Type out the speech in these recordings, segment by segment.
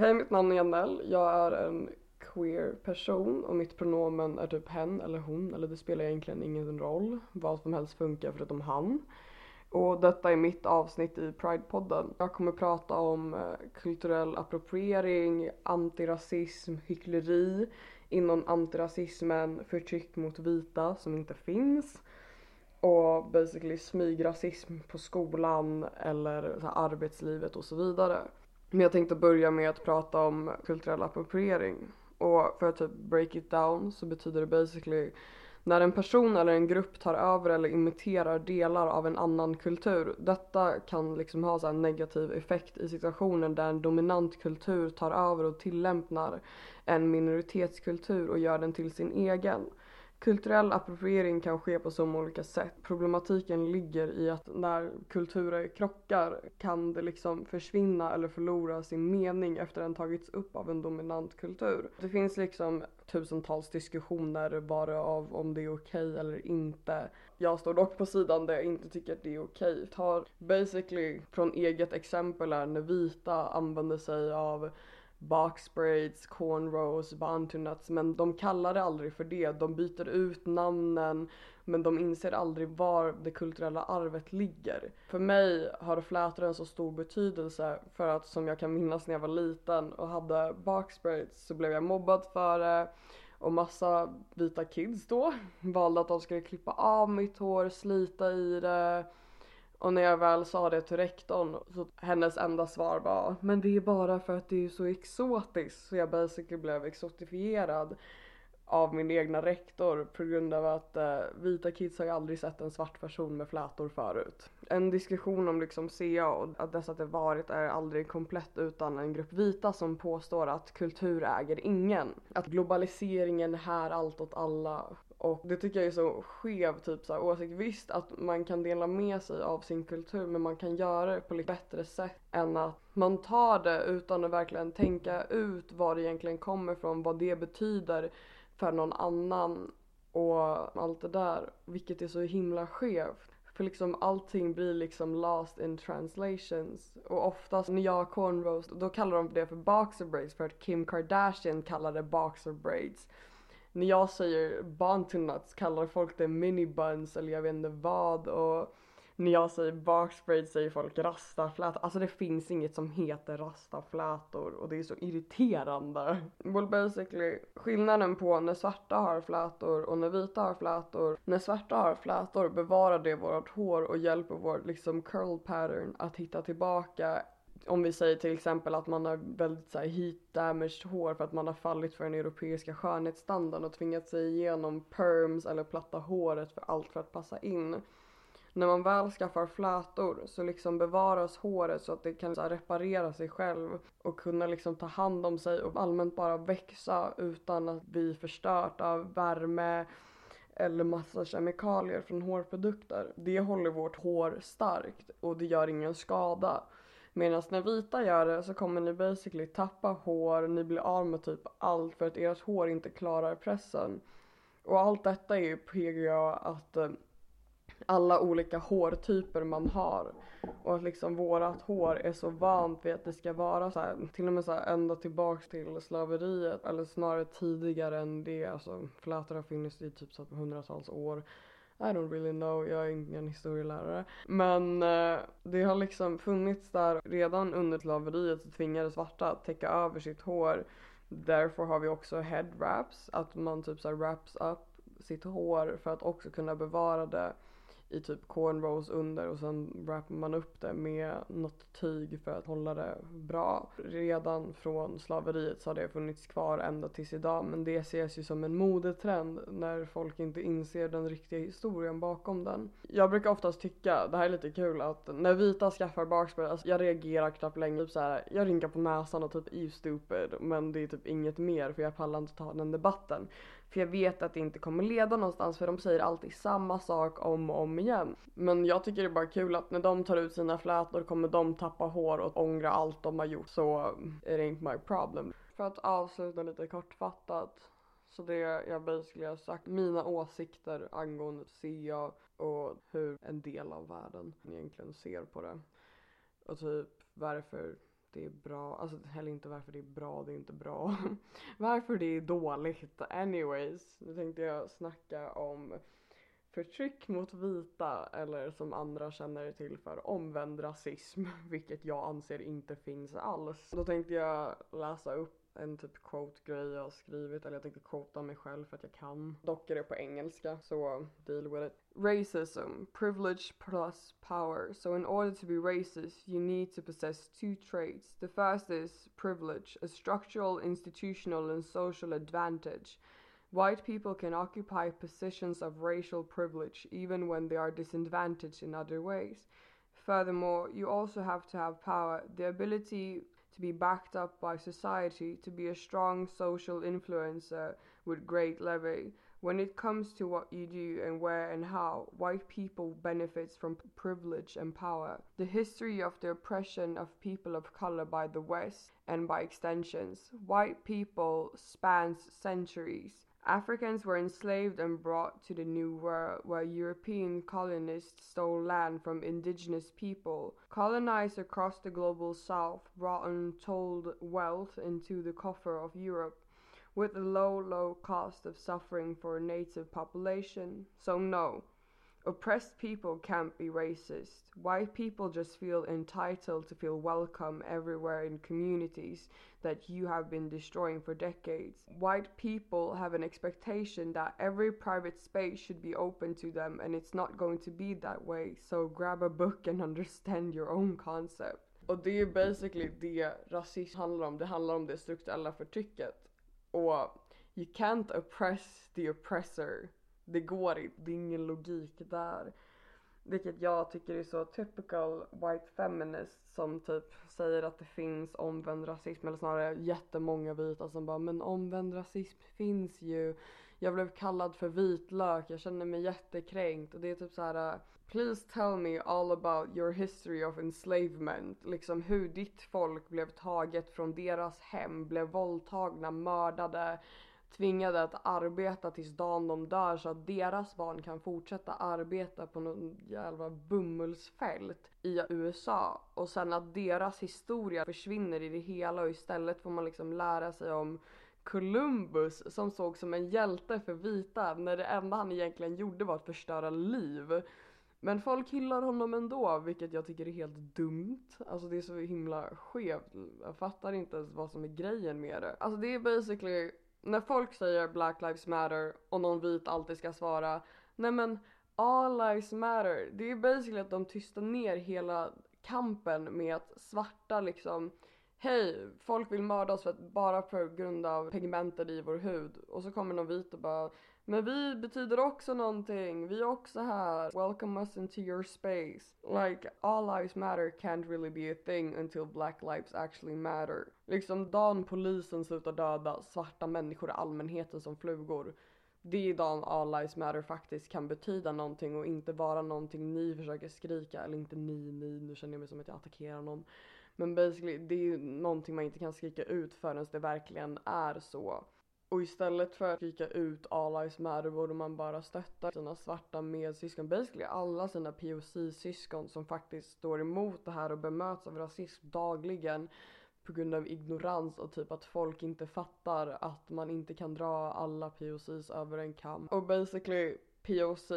Hej mitt namn är Janelle, jag är en queer person och mitt pronomen är typ hen eller hon eller det spelar egentligen ingen roll. Vad som helst funkar förutom han. Och detta är mitt avsnitt i Pride-podden. Jag kommer prata om eh, kulturell appropriering, antirasism, hyckleri, inom antirasismen, förtryck mot vita som inte finns och basically smygrasism på skolan eller så här, arbetslivet och så vidare. Men jag tänkte börja med att prata om kulturell appropriering. Och för att typ break it down så betyder det basically när en person eller en grupp tar över eller imiterar delar av en annan kultur. Detta kan liksom ha så här negativ effekt i situationer där en dominant kultur tar över och tillämpar en minoritetskultur och gör den till sin egen. Kulturell appropriering kan ske på så många olika sätt. Problematiken ligger i att när kulturer krockar kan det liksom försvinna eller förlora sin mening efter den tagits upp av en dominant kultur. Det finns liksom tusentals diskussioner bara av om det är okej okay eller inte. Jag står dock på sidan där jag inte tycker att det är okej. Okay. Tar basically från eget exempel är när vita använder sig av box braids, cornrows, bantunuts men de kallar det aldrig för det. De byter ut namnen men de inser aldrig var det kulturella arvet ligger. För mig har flätor en så stor betydelse för att som jag kan minnas när jag var liten och hade box braids så blev jag mobbad för det och massa vita kids då valde att de skulle klippa av mitt hår, slita i det och när jag väl sa det till rektorn så hennes enda svar var Men det är bara för att det är så exotiskt. Så jag basically blev exotifierad av min egna rektor på grund av att eh, vita kids har ju aldrig sett en svart person med flätor förut. En diskussion om liksom CA och att dessa det varit är aldrig komplett utan en grupp vita som påstår att kultur äger ingen. Att globaliseringen är här allt åt alla och det tycker jag är så skev typ så här, åsikt. Visst att man kan dela med sig av sin kultur men man kan göra det på lite bättre sätt än att man tar det utan att verkligen tänka ut var det egentligen kommer ifrån, vad det betyder för någon annan och allt det där. Vilket är så himla skevt. För liksom allting blir liksom lost in translations. Och oftast när jag har cornrows då kallar de det för boxer braids för att Kim Kardashian kallar det boxer braids när jag säger bantunuts kallar folk det mini buns eller jag vet inte vad och när jag säger boxbraid säger folk rastaflätor. Alltså det finns inget som heter rastaflätor och det är så irriterande. Well basically skillnaden på när svarta har flätor och när vita har flätor. När svarta har flätor bevarar det vårt hår och hjälper vårt liksom curl pattern att hitta tillbaka om vi säger till exempel att man har väldigt så här, heat damaged hår för att man har fallit för den europeiska skönhetsstandarden och tvingat sig igenom perms eller platta håret för allt för att passa in. När man väl skaffar flätor så liksom bevaras håret så att det kan så här, reparera sig själv och kunna liksom ta hand om sig och allmänt bara växa utan att bli förstört av värme eller massa kemikalier från hårprodukter. Det håller vårt hår starkt och det gör ingen skada. Medan när vita gör det så kommer ni basically tappa hår, ni blir av med typ allt för att ert hår inte klarar pressen. Och allt detta är ju PGA att eh, alla olika hårtyper man har. Och att liksom vårat hår är så vant vid att det ska vara så här, till och med så här ända tillbaks till slaveriet eller snarare tidigare än det. Alltså flätor har funnits i typ så hundratals år. I don't really know, jag är ingen historielärare. Men eh, det har liksom funnits där redan under slaveriet så tvingades svarta att täcka över sitt hår. Därför har vi också head wraps, att man typ så wraps up sitt hår för att också kunna bevara det i typ cornrows under och sen wrappar man upp det med något tyg för att hålla det bra. Redan från slaveriet så har det funnits kvar ända tills idag men det ses ju som en modetrend när folk inte inser den riktiga historien bakom den. Jag brukar oftast tycka, det här är lite kul, att när vita skaffar barkspray, alltså jag reagerar knappt längre. Typ så här, jag rynkar på näsan och typ you stupid men det är typ inget mer för jag pallar inte ta den debatten. För jag vet att det inte kommer leda någonstans för de säger alltid samma sak om och om igen. Men jag tycker det är bara kul att när de tar ut sina flätor kommer de tappa hår och ångra allt de har gjort. Så it ain't my problem. För att avsluta lite kortfattat. Så det jag basically har sagt, mina åsikter angående SEA och hur en del av världen egentligen ser på det. Och typ varför det är bra, alltså heller inte varför det är bra, det är inte bra. varför det är dåligt. Anyways, nu tänkte jag snacka om förtryck mot vita eller som andra känner till för omvänd rasism, vilket jag anser inte finns alls. Då tänkte jag läsa upp en typ quote-grej jag har skrivit, eller jag tänkte quota mig själv för att jag kan. Dock är det på engelska, så deal with it. Racism, privilege plus power. So in order to be racist, you need to possess two traits. The first is privilege, a structural, institutional and social advantage. White people can occupy positions of racial privilege even when they are disadvantaged in other ways. Furthermore, you also have to have power, the ability to be backed up by society, to be a strong social influencer with great levy. When it comes to what you do and where and how, white people benefits from privilege and power. The history of the oppression of people of color by the West and by extensions, white people spans centuries. Africans were enslaved and brought to the New World, where European colonists stole land from indigenous people. Colonized across the global south brought untold wealth into the coffer of Europe, with a low, low cost of suffering for a native population. So, no, Oppressed people can't be racist. White people just feel entitled to feel welcome everywhere in communities that you have been destroying for decades. White people have an expectation that every private space should be open to them, and it's not going to be that way. So grab a book and understand your own concept. Och det är basically det rasism handlar om. Det handlar om det strukturella förtrycket. Och you can't oppress the oppressor. Det går inte, det är ingen logik där. Vilket jag tycker är så typical white feminist som typ säger att det finns omvänd rasism eller snarare jättemånga vita som bara men omvänd rasism finns ju. Jag blev kallad för vitlök, jag känner mig jättekränkt och det är typ så här. Äh, Please tell me all about your history of enslavement. Liksom hur ditt folk blev taget från deras hem, blev våldtagna, mördade, tvingade att arbeta tills dagen de dör så att deras barn kan fortsätta arbeta på någon jävla bomullsfält i USA och sen att deras historia försvinner i det hela och istället får man liksom lära sig om Columbus som såg som en hjälte för vita när det enda han egentligen gjorde var att förstöra liv. Men folk hyllar honom ändå, vilket jag tycker är helt dumt. Alltså det är så himla skevt. Jag fattar inte ens vad som är grejen med det. Alltså det är basically när folk säger Black Lives Matter och någon vit alltid ska svara nej men all lives matter. Det är basically att de tystar ner hela kampen med att svarta liksom Hej, folk vill mörda oss för att, bara på grund av pigmenten i vår hud. Och så kommer någon vit och bara men vi betyder också någonting, vi är också här. Welcome us into your space. Like all lives matter can't really be a thing until black lives actually matter. Liksom dagen polisen slutar döda svarta människor i allmänheten som flugor. Det är dagen all lives matter faktiskt kan betyda någonting och inte vara någonting ni försöker skrika. Eller inte ni, ni, nu känner jag mig som att jag attackerar någon. Men basically, det är ju någonting man inte kan skrika ut förrän det verkligen är så. Och istället för att skrika ut all lives matter borde man bara stötta sina svarta medsyskon, basically alla sina POC-syskon som faktiskt står emot det här och bemöts av rasism dagligen på grund av ignorans och typ att folk inte fattar att man inte kan dra alla POCs över en kam. Och basically POC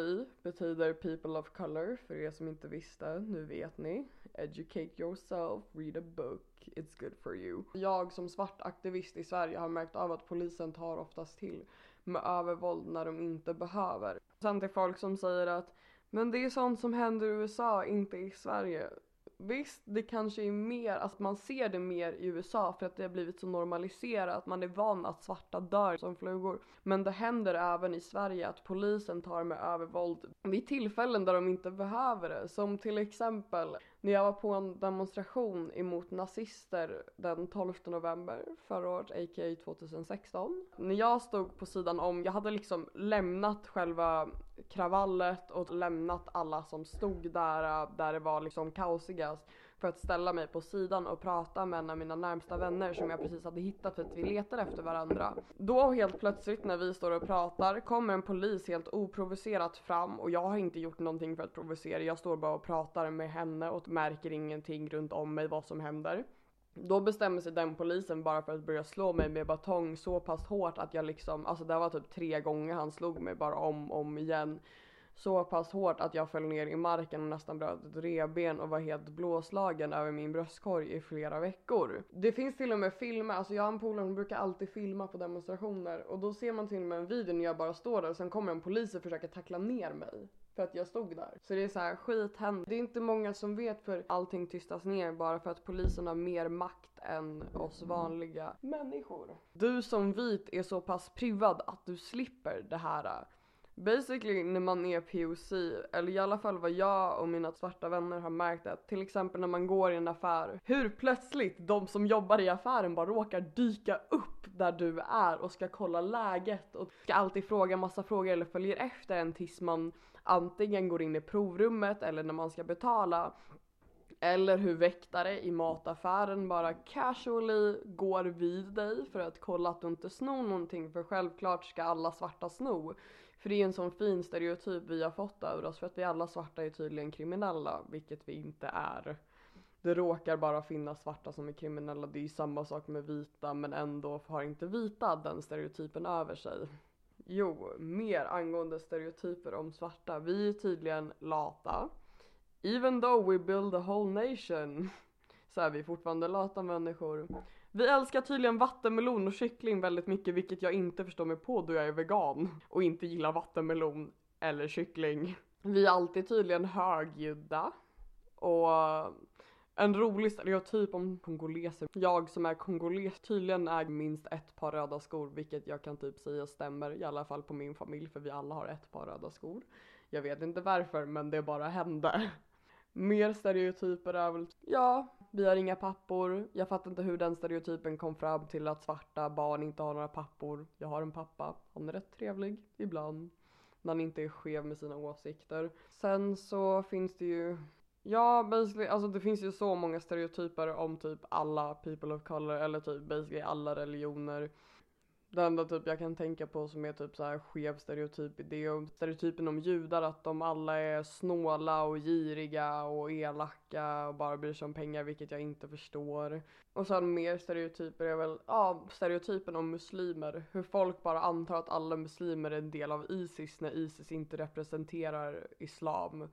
betyder people of color för er som inte visste, nu vet ni. Educate yourself, read a book, it's good for you. Jag som svart aktivist i Sverige har märkt av att polisen tar oftast till med övervåld när de inte behöver. Sen till folk som säger att men det är sånt som händer i USA, inte i Sverige visst, det kanske är mer, alltså man ser det mer i USA för att det har blivit så normaliserat. Man är van att svarta dör som flugor. Men det händer även i Sverige att polisen tar med övervåld vid tillfällen där de inte behöver det. Som till exempel när jag var på en demonstration emot nazister den 12 november förra året, a.k.a. 2016. När jag stod på sidan om, jag hade liksom lämnat själva kravallet och lämnat alla som stod där, där det var liksom kaosigast för att ställa mig på sidan och prata med en av mina närmsta vänner som jag precis hade hittat för att vi letade efter varandra. Då helt plötsligt när vi står och pratar kommer en polis helt oprovocerat fram och jag har inte gjort någonting för att provocera. Jag står bara och pratar med henne och märker ingenting runt om mig vad som händer. Då bestämmer sig den polisen bara för att börja slå mig med batong så pass hårt att jag liksom, alltså det var typ tre gånger han slog mig bara om och om igen. Så pass hårt att jag föll ner i marken och nästan bröt ett revben och var helt blåslagen över min bröstkorg i flera veckor. Det finns till och med filmer, alltså jag har en polare som brukar alltid filma på demonstrationer och då ser man till och med en video när jag bara står där och sen kommer en polis och försöker tackla ner mig för att jag stod där. Så det är så här skit händer. Det är inte många som vet för allting tystas ner bara för att polisen har mer makt än oss vanliga människor. Du som vit är så pass privad att du slipper det här Basically när man är POC, eller i alla fall vad jag och mina svarta vänner har märkt att till exempel när man går i en affär, hur plötsligt de som jobbar i affären bara råkar dyka upp där du är och ska kolla läget och ska alltid fråga massa frågor eller följer efter en tills man antingen går in i provrummet eller när man ska betala eller hur väktare i mataffären bara casually går vid dig för att kolla att du inte snor någonting för självklart ska alla svarta sno. För det är en sån fin stereotyp vi har fått över oss för att vi alla svarta är tydligen kriminella, vilket vi inte är. Det råkar bara finnas svarta som är kriminella, det är ju samma sak med vita men ändå har inte vita den stereotypen över sig. Jo, mer angående stereotyper om svarta. Vi är tydligen lata. Even though we build a whole nation så är vi fortfarande lata människor. Vi älskar tydligen vattenmelon och kyckling väldigt mycket vilket jag inte förstår mig på då jag är vegan och inte gillar vattenmelon eller kyckling. Vi är alltid tydligen högljudda och en rolig stereotyp om kongoleser. Jag som är kongoles tydligen äger minst ett par röda skor vilket jag kan typ säga stämmer i alla fall på min familj för vi alla har ett par röda skor. Jag vet inte varför men det bara hände. Mer stereotyper är väl, ja, vi har inga pappor. Jag fattar inte hur den stereotypen kom fram till att svarta barn inte har några pappor. Jag har en pappa, han är rätt trevlig ibland. När han inte är skev med sina åsikter. Sen så finns det ju Ja, basically, alltså det finns ju så många stereotyper om typ alla people of color eller typ basically alla religioner. Det enda typ jag kan tänka på som är typ så här skev stereotyp det är stereotypen om judar att de alla är snåla och giriga och elaka och bara bryr sig om pengar vilket jag inte förstår. Och sen mer stereotyper är väl, ja stereotypen om muslimer. Hur folk bara antar att alla muslimer är en del av Isis när Isis inte representerar islam.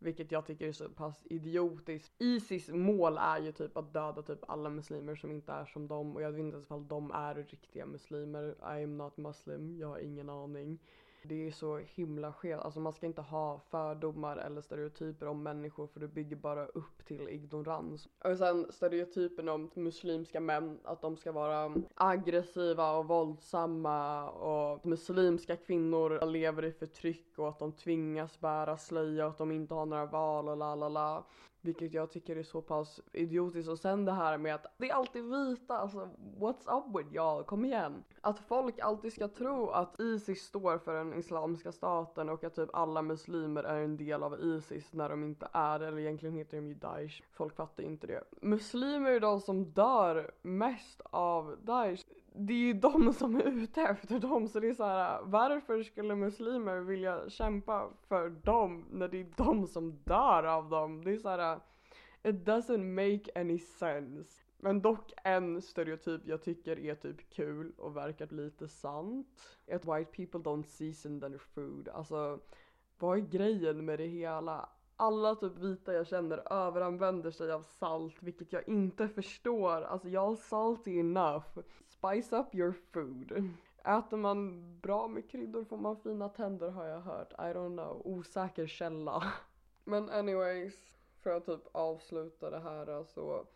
Vilket jag tycker är så pass idiotiskt. Isis mål är ju typ att döda typ alla muslimer som inte är som dem och jag vet inte ens ifall de är riktiga muslimer. I am not muslim, jag har ingen aning. Det är så himla skevt, alltså man ska inte ha fördomar eller stereotyper om människor för det bygger bara upp till ignorans. Och sen stereotypen om muslimska män, att de ska vara aggressiva och våldsamma och muslimska kvinnor lever i förtryck och att de tvingas bära slöja och att de inte har några val och la la la. Vilket jag tycker är så pass idiotiskt och sen det här med att det är alltid vita, alltså what's up with y'all, kom igen. Att folk alltid ska tro att Isis står för den Islamiska staten och att typ alla muslimer är en del av Isis när de inte är eller egentligen heter de ju Daesh. Folk fattar inte det. Muslimer är de som dör mest av Daesh det är ju de som är ute efter dem så det är så här, varför skulle muslimer vilja kämpa för dem när det är de som dör av dem? Det är så här, it doesn't make any sense. Men dock en stereotyp jag tycker är typ kul och verkar lite sant. Att white people don't season their food. Alltså, vad är grejen med det hela? alla typ vita jag känner överanvänder sig av salt vilket jag inte förstår. Alltså jag salty enough. Spice up your food. Äter man bra med kryddor får man fina tänder har jag hört. I don't know. Osäker källa. Men anyways, för att typ avsluta det här så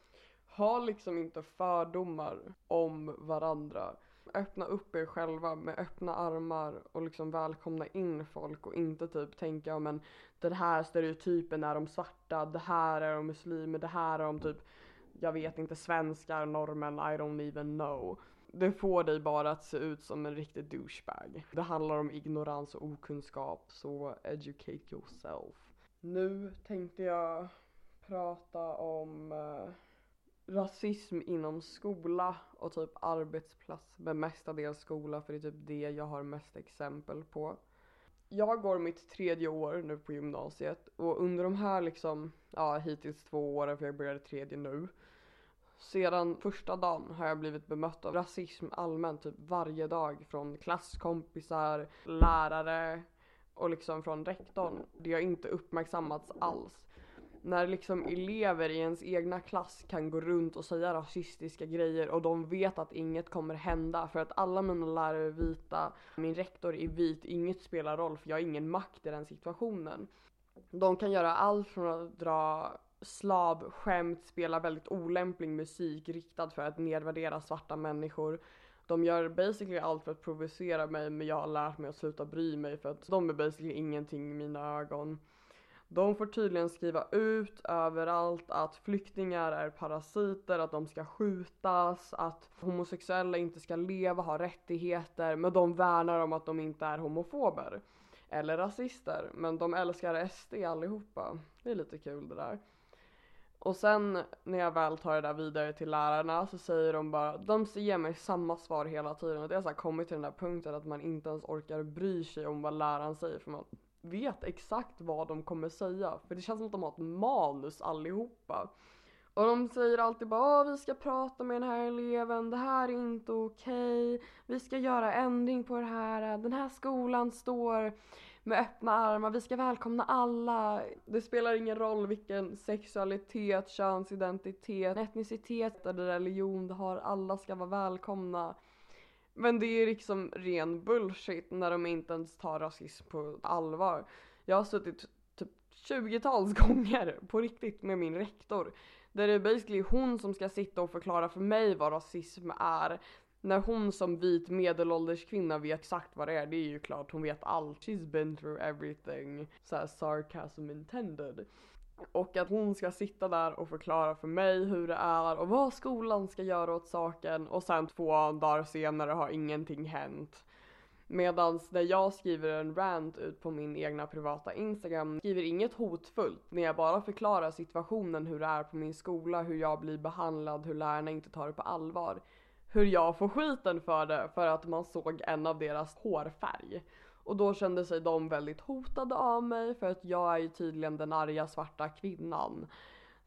ha liksom inte fördomar om varandra. Öppna upp er själva med öppna armar och liksom välkomna in folk och inte typ tänka men den här stereotypen är de svarta, det här är de muslimer, det här är de typ jag vet inte svenskar, norrmän, I don't even know. Det får dig bara att se ut som en riktig douchebag. Det handlar om ignorans och okunskap, så educate yourself. Nu tänkte jag prata om eh, rasism inom skola och typ arbetsplats, men mestadels skola för det är typ det jag har mest exempel på. Jag går mitt tredje år nu på gymnasiet och under de här liksom, ja hittills två åren för jag började tredje nu, sedan första dagen har jag blivit bemött av rasism allmänt typ varje dag från klasskompisar, lärare och liksom från rektorn. Det har inte uppmärksammats alls. När liksom elever i ens egna klass kan gå runt och säga rasistiska grejer och de vet att inget kommer hända för att alla mina lärare är vita, min rektor är vit, inget spelar roll för jag har ingen makt i den situationen. De kan göra allt från att dra slavskämt, spelar väldigt olämplig musik riktad för att nedvärdera svarta människor. De gör basically allt för att provocera mig men jag har lärt mig att sluta bry mig för att de är basically ingenting i mina ögon. De får tydligen skriva ut överallt att flyktingar är parasiter, att de ska skjutas, att homosexuella inte ska leva, ha rättigheter, men de värnar om att de inte är homofober. Eller rasister, men de älskar SD allihopa. Det är lite kul det där. Och sen när jag väl tar det där vidare till lärarna så säger de bara, de ger mig samma svar hela tiden och det har så kommit till den där punkten att man inte ens orkar bry sig om vad läraren säger för man vet exakt vad de kommer säga. För det känns som att de har ett manus allihopa. Och de säger alltid bara vi ska prata med den här eleven, det här är inte okej, okay. vi ska göra ändring på det här, den här skolan står med öppna armar, vi ska välkomna alla. Det spelar ingen roll vilken sexualitet, könsidentitet, etnicitet eller religion du har, alla ska vara välkomna. Men det är liksom ren bullshit när de inte ens tar rasism på allvar. Jag har suttit typ 20-tals gånger på riktigt med min rektor. Där det är basically hon som ska sitta och förklara för mig vad rasism är. När hon som vit medelålders kvinna vet exakt vad det är, det är ju klart hon vet allt. She's been through everything. Såhär sarcasm intended. Och att hon ska sitta där och förklara för mig hur det är och vad skolan ska göra åt saken och sen två dagar senare har ingenting hänt. Medan när jag skriver en rant ut på min egna privata Instagram, skriver inget hotfullt, när jag bara förklarar situationen hur det är på min skola, hur jag blir behandlad, hur lärarna inte tar det på allvar. Hur jag får skiten för det för att man såg en av deras hårfärg. Och då kände sig de väldigt hotade av mig för att jag är ju tydligen den arga svarta kvinnan.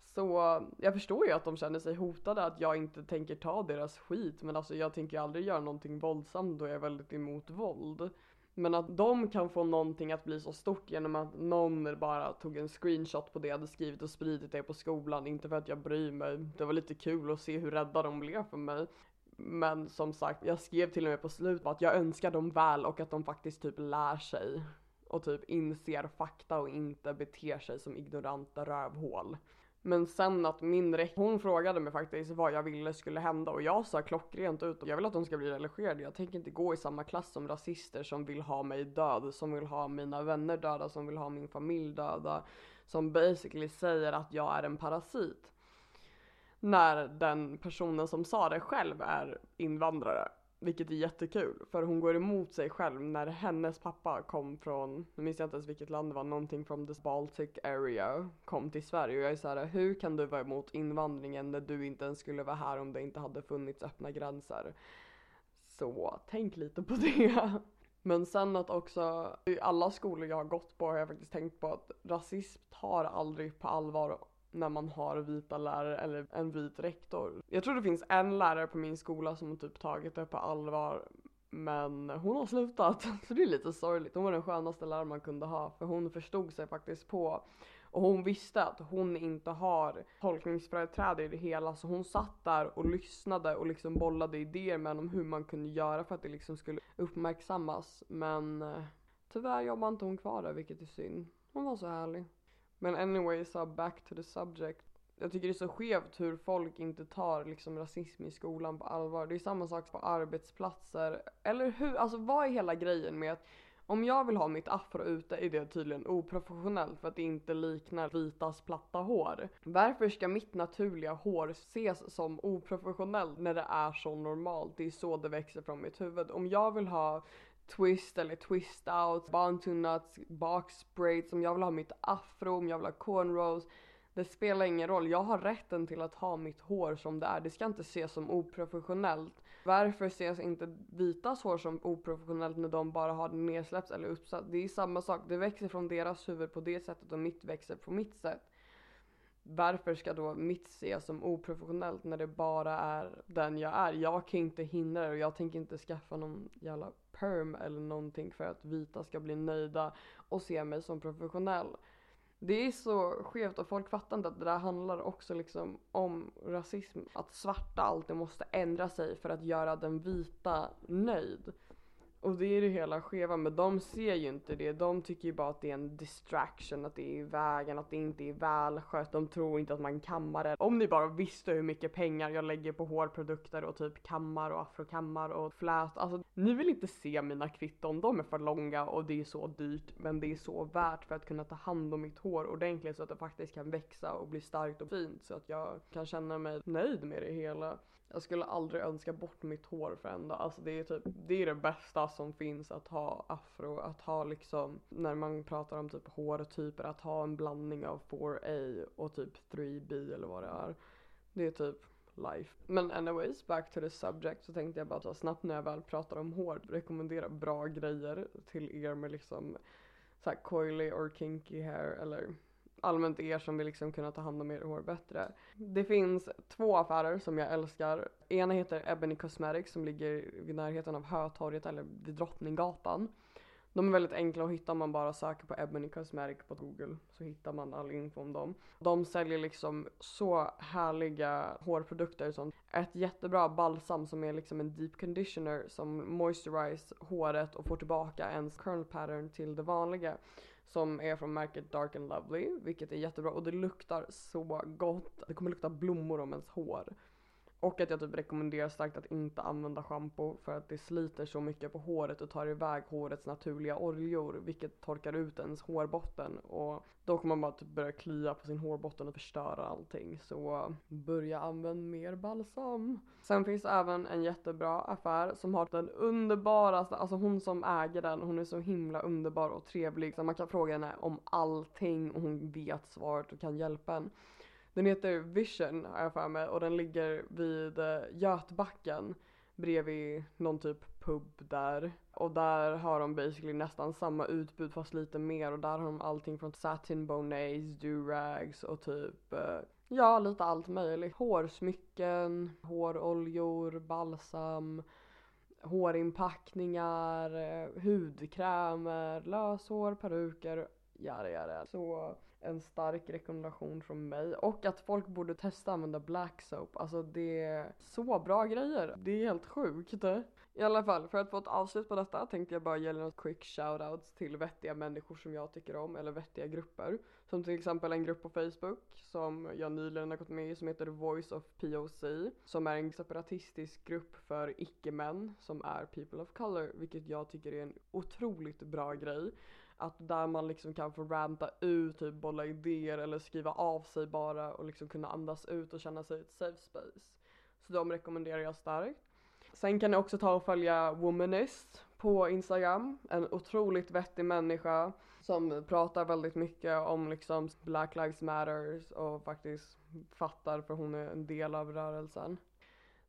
Så jag förstår ju att de känner sig hotade att jag inte tänker ta deras skit men alltså jag tänker aldrig göra någonting våldsamt då jag är väldigt emot våld. Men att de kan få någonting att bli så stort genom att någon bara tog en screenshot på det jag hade skrivit och spridit det på skolan. Inte för att jag bryr mig. Det var lite kul att se hur rädda de blev för mig. Men som sagt, jag skrev till och med på slutet att jag önskar dem väl och att de faktiskt typ lär sig och typ inser fakta och inte beter sig som ignoranta rövhål. Men sen att min rektor, hon frågade mig faktiskt vad jag ville skulle hända och jag sa klockrent ut jag vill att de ska bli religerade. Jag tänker inte gå i samma klass som rasister som vill ha mig död, som vill ha mina vänner döda, som vill ha min familj döda. Som basically säger att jag är en parasit när den personen som sa det själv är invandrare. Vilket är jättekul för hon går emot sig själv när hennes pappa kom från, nu minns jag inte ens vilket land det var, någonting from the Baltic area kom till Sverige och jag är såhär, hur kan du vara emot invandringen när du inte ens skulle vara här om det inte hade funnits öppna gränser? Så tänk lite på det. Men sen att också, i alla skolor jag har gått på har jag faktiskt tänkt på att rasism tar aldrig på allvar när man har vita lärare eller en vit rektor. Jag tror det finns en lärare på min skola som har typ tagit det på allvar men hon har slutat så det är lite sorgligt. Hon var den skönaste läraren man kunde ha för hon förstod sig faktiskt på och hon visste att hon inte har tolkningsföreträde i det hela så hon satt där och lyssnade och liksom bollade idéer med om hur man kunde göra för att det liksom skulle uppmärksammas men eh, tyvärr jobbar inte hon kvar där vilket är synd. Hon var så härlig. Men anyway, så back to the subject. Jag tycker det är så skevt hur folk inte tar liksom rasism i skolan på allvar. Det är samma sak på arbetsplatser. Eller hur, alltså vad är hela grejen med att om jag vill ha mitt afro ute är det tydligen oprofessionellt för att det inte liknar vitas platta hår. Varför ska mitt naturliga hår ses som oprofessionellt när det är så normalt? Det är så det växer från mitt huvud. Om jag vill ha twist eller twist out, bantu nuts, box braids, om jag vill ha mitt afro, om jag vill ha cornrows. Det spelar ingen roll, jag har rätten till att ha mitt hår som det är. Det ska inte ses som oprofessionellt. Varför ses inte vitas hår som oprofessionellt när de bara har det nedsläppt eller uppsatt? Det är samma sak, det växer från deras huvud på det sättet och mitt växer på mitt sätt varför ska då mitt ses som oprofessionellt när det bara är den jag är? Jag kan inte hindra det och jag tänker inte skaffa någon jävla perm eller någonting för att vita ska bli nöjda och se mig som professionell. Det är så skevt och folk fattar inte att det där handlar också liksom om rasism. Att svarta alltid måste ändra sig för att göra den vita nöjd. Och det är det hela skeva, men de ser ju inte det. De tycker ju bara att det är en distraction, att det är i vägen, att det inte är välskött. De tror inte att man kammar det. Om ni bara visste hur mycket pengar jag lägger på hårprodukter och typ kammar och afrokammar och flät. Alltså, ni vill inte se mina kvitton. De är för långa och det är så dyrt, men det är så värt för att kunna ta hand om mitt hår ordentligt så att det faktiskt kan växa och bli starkt och fint så att jag kan känna mig nöjd med det hela. Jag skulle aldrig önska bort mitt hår för en dag. Alltså det är typ, det är det bästa som finns att ha afro, att ha liksom när man pratar om typ hårtyper, att ha en blandning av 4A och typ 3B eller vad det är. Det är typ life. Men anyways, back to the subject så tänkte jag bara ta snabbt när jag väl pratar om hår, rekommendera bra grejer till er med liksom såhär coily or kinky hair eller allmänt er som vill liksom kunna ta hand om er hår bättre. Det finns två affärer som jag älskar. Ena heter Ebony Cosmetics som ligger vid närheten av Hötorget eller vid Drottninggatan. De är väldigt enkla att hitta om man bara söker på Ebony Cosmetics på google så hittar man all info om dem. De säljer liksom så härliga hårprodukter som ett jättebra balsam som är liksom en deep conditioner som moisturize håret och får tillbaka ens curl pattern till det vanliga som är från märket Dark and Lovely vilket är jättebra och det luktar så gott. Det kommer lukta blommor om ens hår. Och att jag typ rekommenderar starkt att inte använda schampo för att det sliter så mycket på håret och tar iväg hårets naturliga oljor vilket torkar ut ens hårbotten och då kommer man bara typ börja klia på sin hårbotten och förstöra allting så börja använda mer balsam. Sen finns det även en jättebra affär som har den underbaraste, alltså hon som äger den hon är så himla underbar och trevlig så man kan fråga henne om allting och hon vet svaret och kan hjälpa en. Den heter Vision har jag för mig och den ligger vid eh, Götbacken bredvid någon typ pub där. Och där har de basically nästan samma utbud fast lite mer och där har de allting från satin bonnets, durags och typ eh, ja lite allt möjligt. Hårsmycken, håroljor, balsam, hårinpackningar, eh, hudkrämer, löshår, peruker, jada jada. Så en stark rekommendation från mig och att folk borde testa använda black soap. Alltså det är så bra grejer. Det är helt sjukt. I alla fall, för att få ett avslut på detta tänkte jag bara ge några quick shoutouts till vettiga människor som jag tycker om eller vettiga grupper. Som till exempel en grupp på Facebook som jag nyligen har gått med i som heter Voice of POC. Som är en separatistisk grupp för icke-män som är people of color, vilket jag tycker är en otroligt bra grej. Att där man liksom kan få ranta ut, typ bolla idéer eller skriva av sig bara och liksom kunna andas ut och känna sig i ett safe space. Så de rekommenderar jag starkt. Sen kan ni också ta och följa Womanist på Instagram. En otroligt vettig människa som pratar väldigt mycket om liksom Black Lives Matters och faktiskt fattar för hon är en del av rörelsen.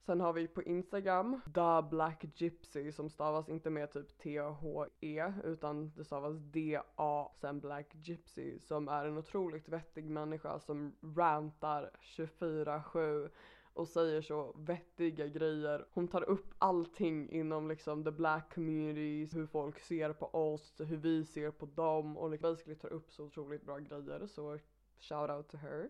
Sen har vi på Instagram The Black Gypsy som stavas inte med typ T-H-E utan det stavas D-A sen Black Gypsy som är en otroligt vettig människa som rantar 24-7 och säger så vettiga grejer. Hon tar upp allting inom liksom the black community, hur folk ser på oss, hur vi ser på dem och liksom basically tar upp så otroligt bra grejer så shout out to her.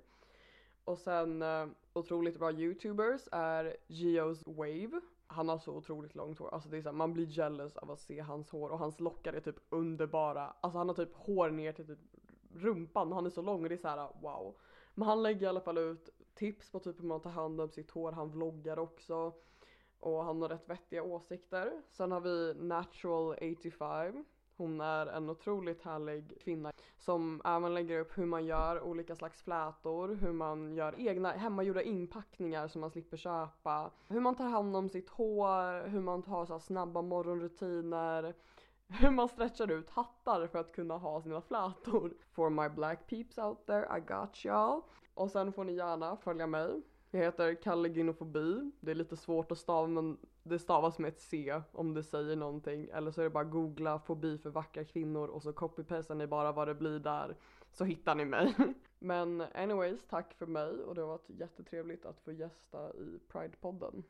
Och sen uh, otroligt bra youtubers är Geos Wave. Han har så otroligt långt hår, alltså det är så här, man blir jealous av att se hans hår och hans lockar är typ underbara. Alltså han har typ hår ner till typ rumpan, han är så lång och det är så här wow. Men han lägger i alla fall ut tips på typ hur man tar hand om sitt hår, han vloggar också. Och han har rätt vettiga åsikter. Sen har vi Natural 85 hon är en otroligt härlig kvinna som även lägger upp hur man gör olika slags flätor, hur man gör egna hemmagjorda inpackningar som man slipper köpa, hur man tar hand om sitt hår, hur man tar så snabba morgonrutiner, hur man stretchar ut hattar för att kunna ha sina flätor. For my black peeps out there, I got y'all. Och sen får ni gärna följa mig jag heter Kalle Gynofobi. Det är lite svårt att stava men det stavas med ett C om det säger någonting. Eller så är det bara googla fobi för vackra kvinnor och så copypastar ni bara vad det blir där. Så hittar ni mig. Men anyways, tack för mig och det har varit jättetrevligt att få gästa i Pride-podden.